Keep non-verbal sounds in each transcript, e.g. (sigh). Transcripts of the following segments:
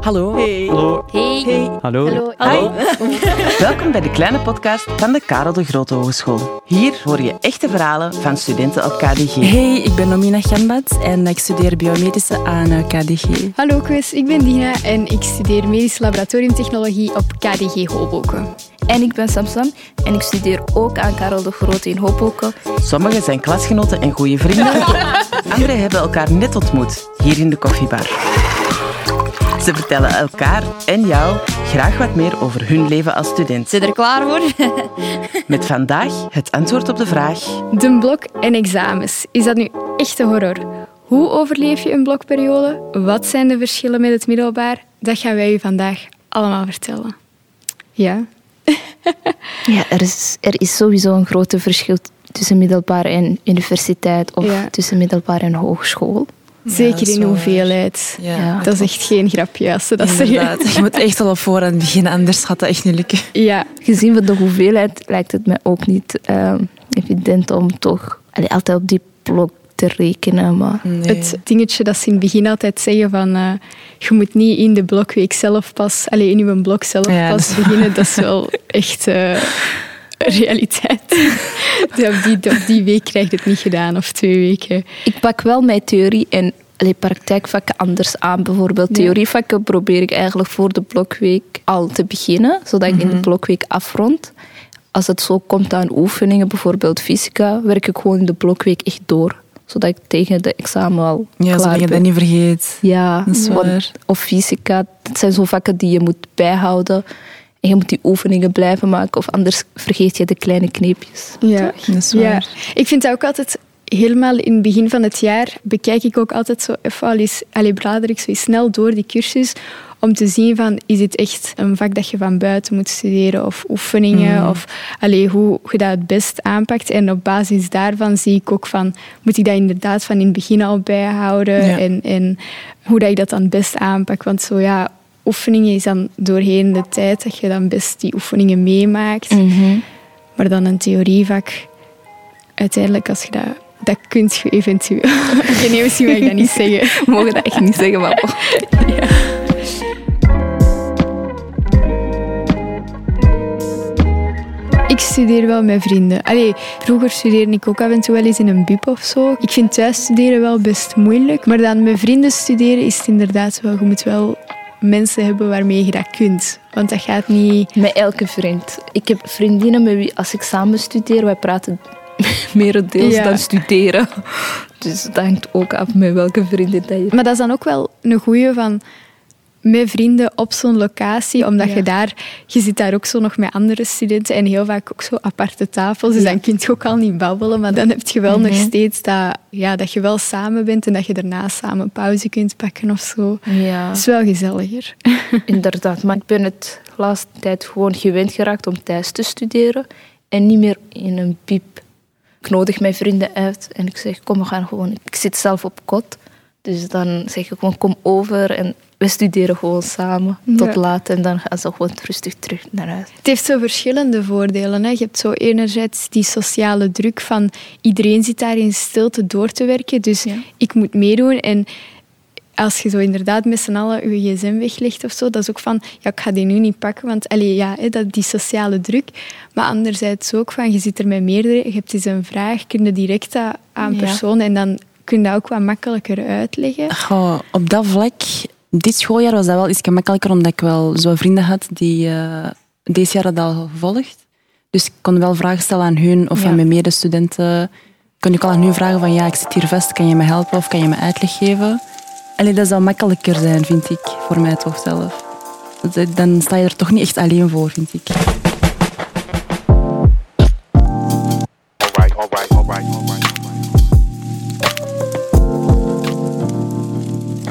Hallo. Hey. Hallo. Hey. Hey. Hallo. Hallo. (laughs) Welkom bij de kleine podcast van de Karel de Grote Hogeschool. Hier hoor je echte verhalen van studenten op KDG. Hey, ik ben Nomina Gambad en ik studeer biomedische aan eh, KDG. Hallo Chris, ik ben Dina en ik studeer medische laboratoriumtechnologie op KDG Hoboken. En ik ben Samsam en ik studeer ook aan Karel de Grote in Hoboken. Sommigen zijn klasgenoten en goede vrienden. (laughs) Anderen hebben elkaar net ontmoet, hier in de koffiebar. Ze vertellen elkaar en jou graag wat meer over hun leven als student. Zit er klaar voor? (laughs) Met vandaag het antwoord op de vraag... De blok en examens. Is dat nu echte horror? Hoe overleef je een blokperiode? Wat zijn de verschillen met het middelbaar? Dat gaan wij u vandaag allemaal vertellen. Ja? (laughs) Ja, er is, er is sowieso een groot verschil tussen middelbaar en universiteit of Ja. tussen middelbaar en hogeschool. Zeker in hoeveelheid. Ja, dat is echt geen grapje als ze dat zeggen. Inderdaad. Je moet echt al op voorhand beginnen, anders gaat dat echt niet lukken. Ja, Gezien van de hoeveelheid lijkt het mij ook niet ehm, evident om toch allee, altijd op die blok te rekenen. Maar Nee. het dingetje dat ze in het begin altijd zeggen van eh, je moet niet in de blokweek zelf pas, alleen in uw blok zelf Ja, pas dat beginnen, dat is wel (laughs) echt eh, (laughs) realiteit. (laughs) Op, die, op die week krijg je het niet gedaan, of twee weken. ik pak wel mijn theorie en allee, praktijkvakken anders aan. Bijvoorbeeld Ja. theorievakken probeer ik eigenlijk voor de blokweek al te beginnen, zodat ik in de blokweek afrond. Als het zo komt aan oefeningen, bijvoorbeeld fysica, werk ik gewoon in de blokweek echt door. Zodat ik tegen de examen al Ja, klaar zodat je ben. dat niet vergeet. Ja, Dat is want- waar. of fysica. Dat zijn zo vakken die je moet bijhouden. Je moet die oefeningen blijven maken, of anders vergeet je de kleine kneepjes. Ja. Dat is ja, ik vind dat ook altijd helemaal in het begin van het jaar bekijk ik ook altijd zo even al eens, allee, blader ik zo snel door die cursus om te zien van is dit echt een vak dat je van buiten moet studeren of oefeningen of allee, hoe je dat het best aanpakt en op basis daarvan zie ik ook van moet ik dat inderdaad van in het begin al bijhouden Ja. en, en hoe dat ik dat dan het best aanpak want zo ja oefeningen is dan doorheen de tijd dat je dan best die oefeningen meemaakt maar dan een theorievak, uiteindelijk als je dat... Dat kunt je eventueel. (laughs) Niet, misschien mag ik dat niet zeggen. We (laughs) mogen dat echt niet zeggen, maar. Ik studeer wel met vrienden. Allee, vroeger studeerde ik ook af en toe wel eens in een bib of zo. Ik vind thuis studeren wel best moeilijk. Maar dan met vrienden studeren is het inderdaad wel... Je moet wel mensen hebben waarmee je dat kunt. Want dat gaat niet... Met elke vriend. Ik heb vriendinnen met wie, als ik samen studeer, wij praten (laughs) merendeels Ja. dan studeren. Dus dat hangt ook af met welke vriendin dat je... Maar dat is dan ook wel een goeie van met vrienden op zo'n locatie, omdat Ja. je daar, je zit daar ook zo nog met andere studenten en heel vaak ook zo aparte tafels, dus Ja. dan kun je ook al niet babbelen, maar dan heb je wel nog Mhm. steeds dat, ja, dat je wel samen bent en dat je daarna samen pauze kunt pakken of zo. Ja, Het is wel gezelliger. (laughs) inderdaad. Maar ik ben het de laatste tijd gewoon gewend geraakt om thuis te studeren en niet meer in een piep. Ik nodig mijn vrienden uit en ik zeg, kom, we gaan gewoon... Ik zit zelf op kot, dus dan zeg ik gewoon, kom over en we studeren gewoon samen tot Ja. laat. En dan gaan ze gewoon rustig terug naar huis. Het heeft zo verschillende voordelen. Hè. Je hebt zo enerzijds die sociale druk van iedereen zit daar in stilte door te werken, dus Ja. ik moet meedoen. En als je zo inderdaad met z'n allen je gsm weglegt of zo, dat is ook van, ja, ik ga die nu niet pakken, want allee, ja, hè, dat, die sociale druk. Maar anderzijds ook van, je zit er met meerdere, je hebt eens een vraag, kun je direct dat aan Ja. persoon en dan kun je dat ook wat makkelijker uitleggen. Goh, op dat vlak, dit schooljaar was dat wel iets gemakkelijker, omdat ik wel zo vrienden had die eh, deze jaar hadden al gevolgd. Dus ik kon wel vragen stellen aan hun of Ja. aan mijn medestudenten. Kon ik al aan hun vragen van, ja, ik zit hier vast, kan je me helpen of kan je me uitleg geven? Allee, dat zou makkelijker zijn, vind ik, voor mij toch zelf. Dat- Dan sta je er toch niet echt alleen voor, vind ik.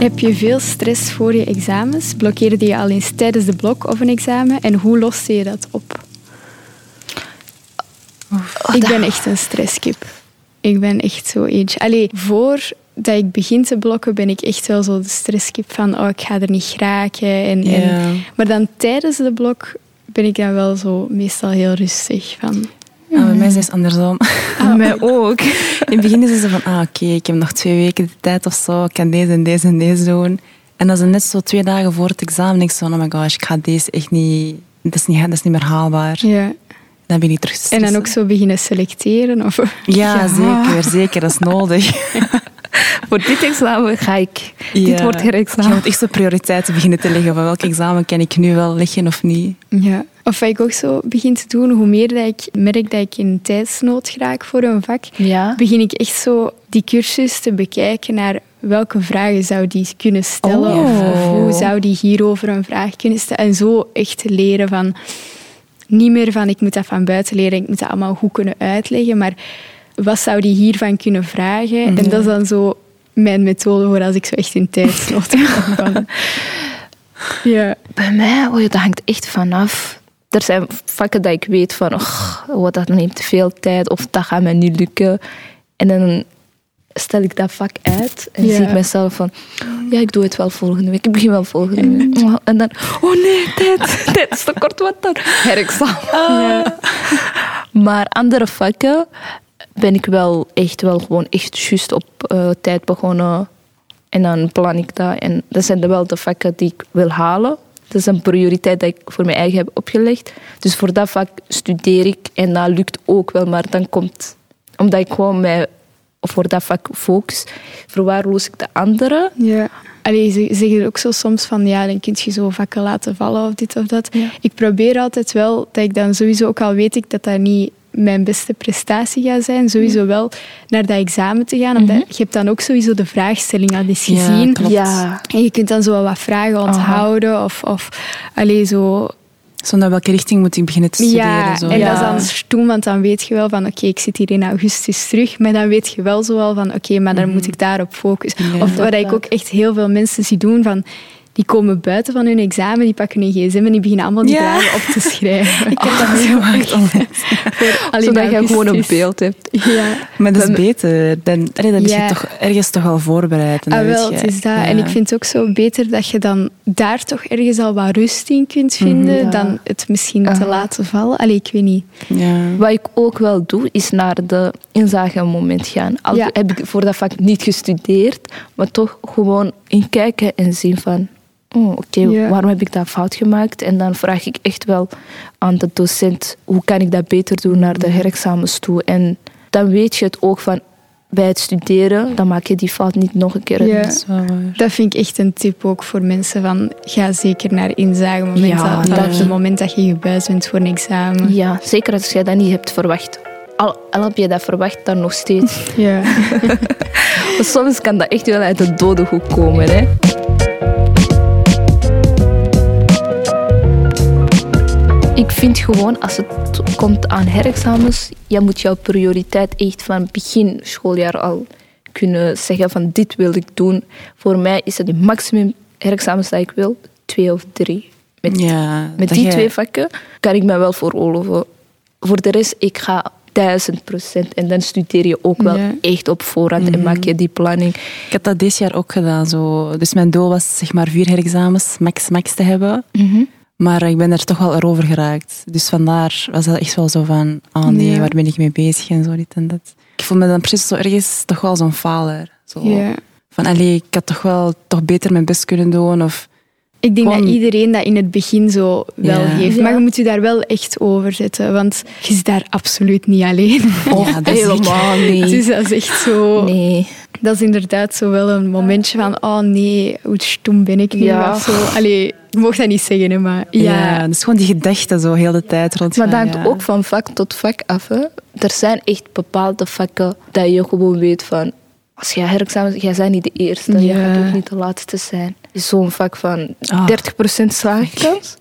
Heb je veel stress voor je examens? Blokkeerde je al eens tijdens de blok of een examen? En hoe loste je dat op? ik ben echt een stresskip. Ik ben echt zo eentje. Allee, voordat ik begin te blokken, ben ik echt wel zo de stresskip van oh, ik ga er niet geraken. En, en, maar dan tijdens de blok ben ik dan wel zo meestal heel rustig. Van, Ah, bij mij is het andersom. Bij mij ook. In het begin is zo van, ah, oké, ik heb nog twee weken de tijd of zo. Ik kan deze en deze en deze doen. En dat is net zo twee dagen voor het examen. ik zo, oh my gosh, ik ga deze echt niet... Dat is niet, dat is niet meer haalbaar. Ja. Dan ben ik terug te En dan ook zo beginnen selecteren? Of... Ja, zeker, zeker. Dat is nodig. (laughs) Voor dit examen ga ik. Dit Ja. wordt Je herexamen. moet echt zo prioriteiten beginnen te leggen. Van welk examen kan ik nu wel leggen of niet? Ja. Of wat ik ook zo begin te doen, hoe meer dat ik merk dat ik in tijdsnood raak voor een vak, Ja. begin ik echt zo die cursus te bekijken naar welke vragen zou die kunnen stellen Oh. of, of hoe zou die hierover een vraag kunnen stellen. En zo echt leren van niet meer van ik moet dat van buiten leren, ik moet dat allemaal goed kunnen uitleggen, maar wat zou die hiervan kunnen vragen? En dat is dan zo mijn methode voor als ik zo echt in tijdsnood (laughs) kom. Van, (laughs) ja. Bij mij, oh dat hangt echt vanaf. Er zijn vakken dat ik weet van, oh, oh, dat neemt te veel tijd of dat gaat mij niet lukken. En dan stel ik dat vak uit en zie ik mezelf van, ja, ik doe het wel volgende week. Ik begin wel volgende week. Oh, (laughs) En dan, oh nee, tijd, (laughs) tijd is te kort, wat dan? Herexamen. Ja. Maar andere vakken ben ik wel echt wel gewoon echt juist op eh, tijd begonnen. En dan plan ik dat. En dat zijn wel de vakken die ik wil halen. Dat is een prioriteit dat ik voor mijn eigen heb opgelegd. Dus voor dat vak studeer ik en dat lukt ook wel. Maar dan komt, omdat ik gewoon mij voor dat vak focus, verwaarloos ik de andere. Ja. Allee, ze zeggen ook zo soms van ja, dan kun je zo vakken laten vallen of dit of dat. Ja. Ik probeer altijd wel dat ik dan sowieso, ook al weet ik dat dat niet mijn beste prestatie gaat zijn, sowieso wel naar dat examen te gaan. Omdat je hebt dan ook sowieso de vraagstelling al eens Ja, gezien. klopt. Ja, En je kunt dan zo wel wat vragen onthouden of, of allee, zo Zo naar welke richting moet ik beginnen te studeren? ja, zo. en Ja. dat is dan stoem, want dan weet je wel van oké, ik zit hier in augustus terug, maar dan weet je wel zo wel van oké, maar dan moet ik daarop focussen. Ja. Of wat ik ook echt heel veel mensen zie doen, van die komen buiten van hun examen, die pakken hun gsm en die beginnen allemaal die Ja. vragen op te schrijven. (laughs) Ik heb dat (laughs) meegemaakt onlangs. Voor al in zodat je gewoon een beeld hebt. Ja. Maar dat is beter. Dan, allee, dan ben Ja. je toch ergens toch al voorbereid. En Ah, wel, je- het is dat. ja. En ik vind het ook zo beter dat je dan daar toch ergens al wat rust in kunt vinden, Ja. dan het misschien te Aha. laten vallen. Allee, ik weet niet. Ja. Wat ik ook wel doe, is naar de inzagemoment gaan. Al Ja. heb ik voor dat vak niet gestudeerd, maar toch gewoon in kijken en zien van... Oh, oké, Ja. waarom heb ik dat fout gemaakt? En dan vraag ik echt wel aan de docent, hoe kan ik dat beter doen naar de herexamens toe? En dan weet je het ook van, bij het studeren, dan maak je die fout niet nog een keer. Ja. Dat vind ik echt een tip ook voor mensen. Van, ga zeker naar inzagemomenten. Ja, dat dat- is het moment dat je gebuisd bent voor een examen. Ja, zeker als jij dat niet hebt verwacht. Al, al heb je dat verwacht, dan nog steeds. Ja. (laughs) Soms kan dat echt wel uit de dode hoek komen. Hè? Vind gewoon, als het komt aan herexamens, je moet jouw prioriteit echt van begin schooljaar al kunnen zeggen van dit wil ik doen. Voor mij is het het maximum herexamens dat ik wil, twee of drie. Met, Ja, met die twee vakken kan ik me wel veroorloven. Voor de rest, ik ga duizend procent. En dan studeer je ook wel Ja. echt op voorhand en maak je die planning. Ik heb dat dit jaar ook gedaan. Zo. Dus mijn doel was zeg maar vier herexamens max max te hebben. Maar ik ben er toch wel over geraakt. Dus vandaar was dat echt wel zo van... Oh nee, Ja. waar ben ik mee bezig en zo dit en dat. Ik voel me dan precies zo ergens toch wel zo'n faler. Zo. ja. Van, allee, ik had toch wel toch beter mijn best kunnen doen. Of, Ik denk Gewoon- dat iedereen dat in het begin zo wel Ja. heeft. Ja. Maar je moet je daar wel echt over zetten. Want je zit daar absoluut niet alleen. oh, ja, dat is (laughs) Helemaal niet. Dus dat is echt zo... Nee. Dat is inderdaad zo wel een momentje van... Oh nee, hoe stom ben ik nu? Ja. Of zo. Allee, je mag dat niet zeggen, hè, maar... Ja. Ja, dus gewoon die gedachten zo heel de tijd rond. Maar dat hangt ja. ook van vak tot vak af. Hè. Er zijn echt bepaalde vakken dat je gewoon weet van... Als jij herexamens... Jij bent niet de eerste. Je Ja. gaat ook niet de laatste zijn. Is Zo'n vak van Ah. 30% slaagkans.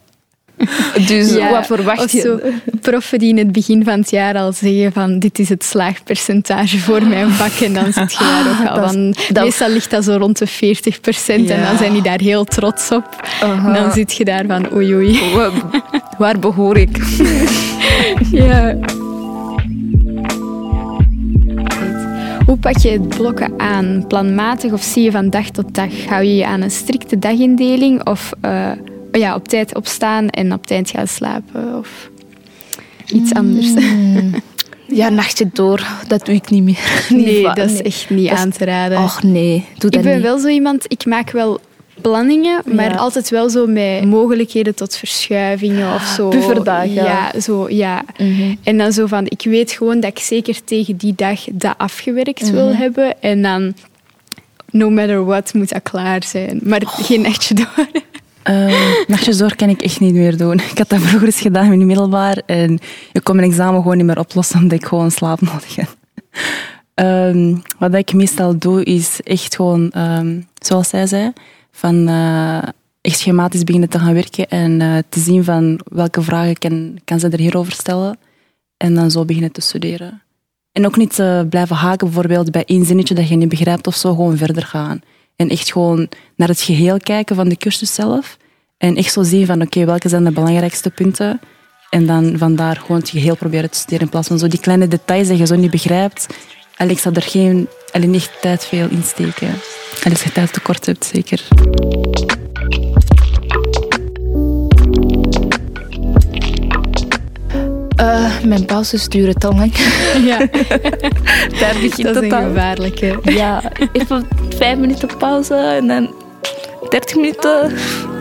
(laughs) Dus Ja, wat verwacht je? zo proffen die in het begin van het jaar al zeggen van dit is het slaagpercentage voor mijn vak. En dan zit je daar ook al (laughs) van... dat- Meestal ligt dat zo rond de 40% En Ja. dan zijn die daar heel trots op. Aha. En dan zit je daar van oei oei. Wa- Waar behoor ik? (laughs) Ja. Hoe pak je het blokken aan? Planmatig of zie je van dag tot dag? Hou je je aan een strikte dagindeling of eh, ja, op tijd opstaan en op tijd gaan slapen? Of iets anders? (laughs) Ja, nachtje door. Dat doe ik niet meer. (laughs) Niet Nee, dat is echt niet Dat aan te raden. Och nee, doe dat ik ben niet. wel zo iemand, ik maak wel planningen, maar Ja. altijd wel zo met mogelijkheden tot verschuivingen of zo. Bufferdagen. Ja, zo, ja. Mhm. En dan zo van, ik weet gewoon dat ik zeker tegen die dag dat afgewerkt wil Mhm. hebben. En dan, no matter what, moet dat klaar zijn. Maar geen nachtje door. (laughs) Uh, nachtjes door kan ik echt niet meer doen. Ik had dat vroeger eens gedaan in het middelbaar en ik kon mijn examen gewoon niet meer oplossen omdat ik gewoon slaap nodig heb. Ehm, wat ik meestal doe is echt gewoon, ehm, zoals zij zei, van eh, echt schematisch beginnen te gaan werken en eh, te zien van welke vragen kan, kan ze er hierover stellen en dan zo beginnen te studeren. En ook niet te blijven haken bijvoorbeeld bij één zinnetje dat je niet begrijpt of zo, gewoon verder gaan. En echt gewoon naar het geheel kijken van de cursus zelf. En echt zo zien van, oké, welke zijn de belangrijkste punten? En dan vandaar gewoon het geheel proberen te studeren in plaats van zo die kleine details dat je zo niet begrijpt. En ik zou er geen, alleen niet echt tijd veel in steken. En als je tijd tekort hebt, zeker. Eh, mijn pauzes duren te lang. Ja, (laughs) Daar begint dat het al. gevaarlijke. Ja, even vijf minuten pauze en dan 30 minuten.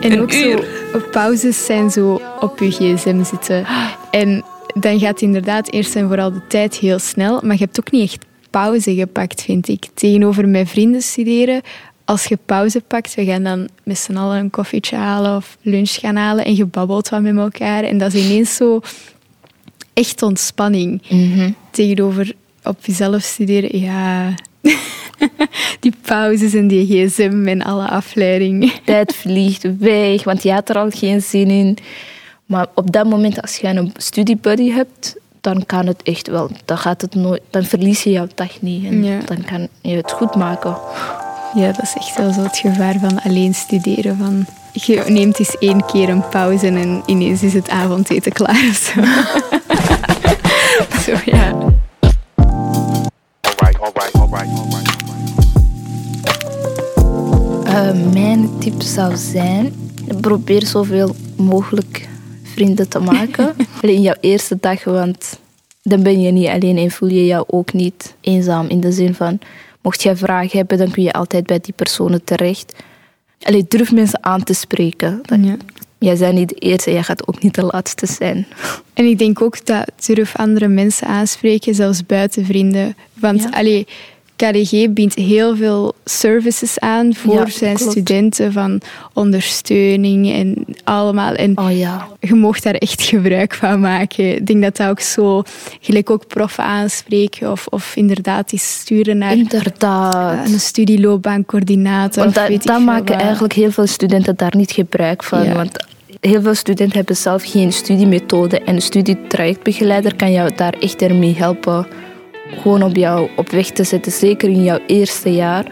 En Een ook uur. zo, pauzes zijn zo op je gsm zitten. En dan gaat inderdaad eerst en vooral de tijd heel snel, maar je hebt ook niet echt pauze gepakt, vind ik. Tegenover mijn vrienden studeren, als je pauze pakt, we gaan dan met z'n allen een koffietje halen of lunch gaan halen en je babbelt wat met elkaar. En dat is ineens zo echt ontspanning. Tegenover op jezelf studeren, ja... (laughs) pauzes en die gsm en alle afleiding. (laughs) Tijd vliegt weg, want je had er al geen zin in. Maar op dat moment, als je een studiebuddy hebt, dan kan het echt wel. Dan, gaat het nooit, dan verlies je jouw dag niet. En Ja. dan kan je het goed maken. Ja, dat is echt wel zo het gevaar van alleen studeren. Van, je neemt eens één keer een pauze en ineens is het avondeten klaar of zo. (laughs) zo ja. Eh, mijn tip zou zijn: probeer zoveel mogelijk vrienden te maken. (laughs) Alleen jouw eerste dag, want dan ben je niet alleen en voel je jou ook niet eenzaam. In de zin van: mocht jij vragen hebben, dan kun je altijd bij die personen terecht. Allee, durf mensen aan te spreken. Ja. Jij bent niet de eerste, jij gaat ook niet de laatste zijn. En ik denk ook dat durf andere mensen aanspreken, zelfs buiten vrienden. Want Ja. allee, KDG biedt heel veel services aan voor Ja, zijn klopt. studenten, van ondersteuning en allemaal. En Oh ja. je mocht daar echt gebruik van maken. Ik denk dat dat ook zo, gelijk ook proffen aanspreken of, of inderdaad die sturen naar Inderdaad. een studieloopbaancoördinator. Want dat, maken wat. eigenlijk heel veel studenten daar niet gebruik van. Ja. Want heel veel studenten hebben zelf geen studiemethode. En een studietrajectbegeleider kan jou daar echt ermee helpen. Gewoon op jou op weg te zetten. Zeker in jouw eerste jaar.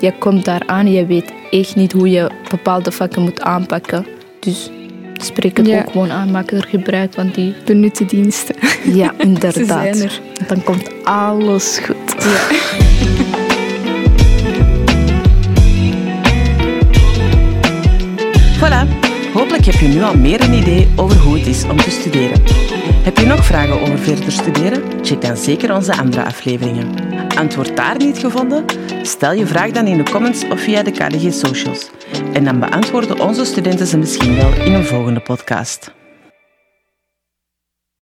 Je komt daar aan en je weet echt niet hoe je bepaalde vakken moet aanpakken. Dus spreek het Ja. ook gewoon aan. Maak er gebruik van die... Benutte diensten. Ja, inderdaad. (laughs) Ze zijn er. Dan komt alles goed. Voilà, hopelijk heb je nu al meer een idee over hoe het is om te studeren. Heb je nog vragen over verder studeren? Check dan zeker onze andere afleveringen. Antwoord daar niet gevonden? Stel je vraag dan in de comments of via de KDG socials. En dan beantwoorden onze studenten ze misschien wel in een volgende podcast.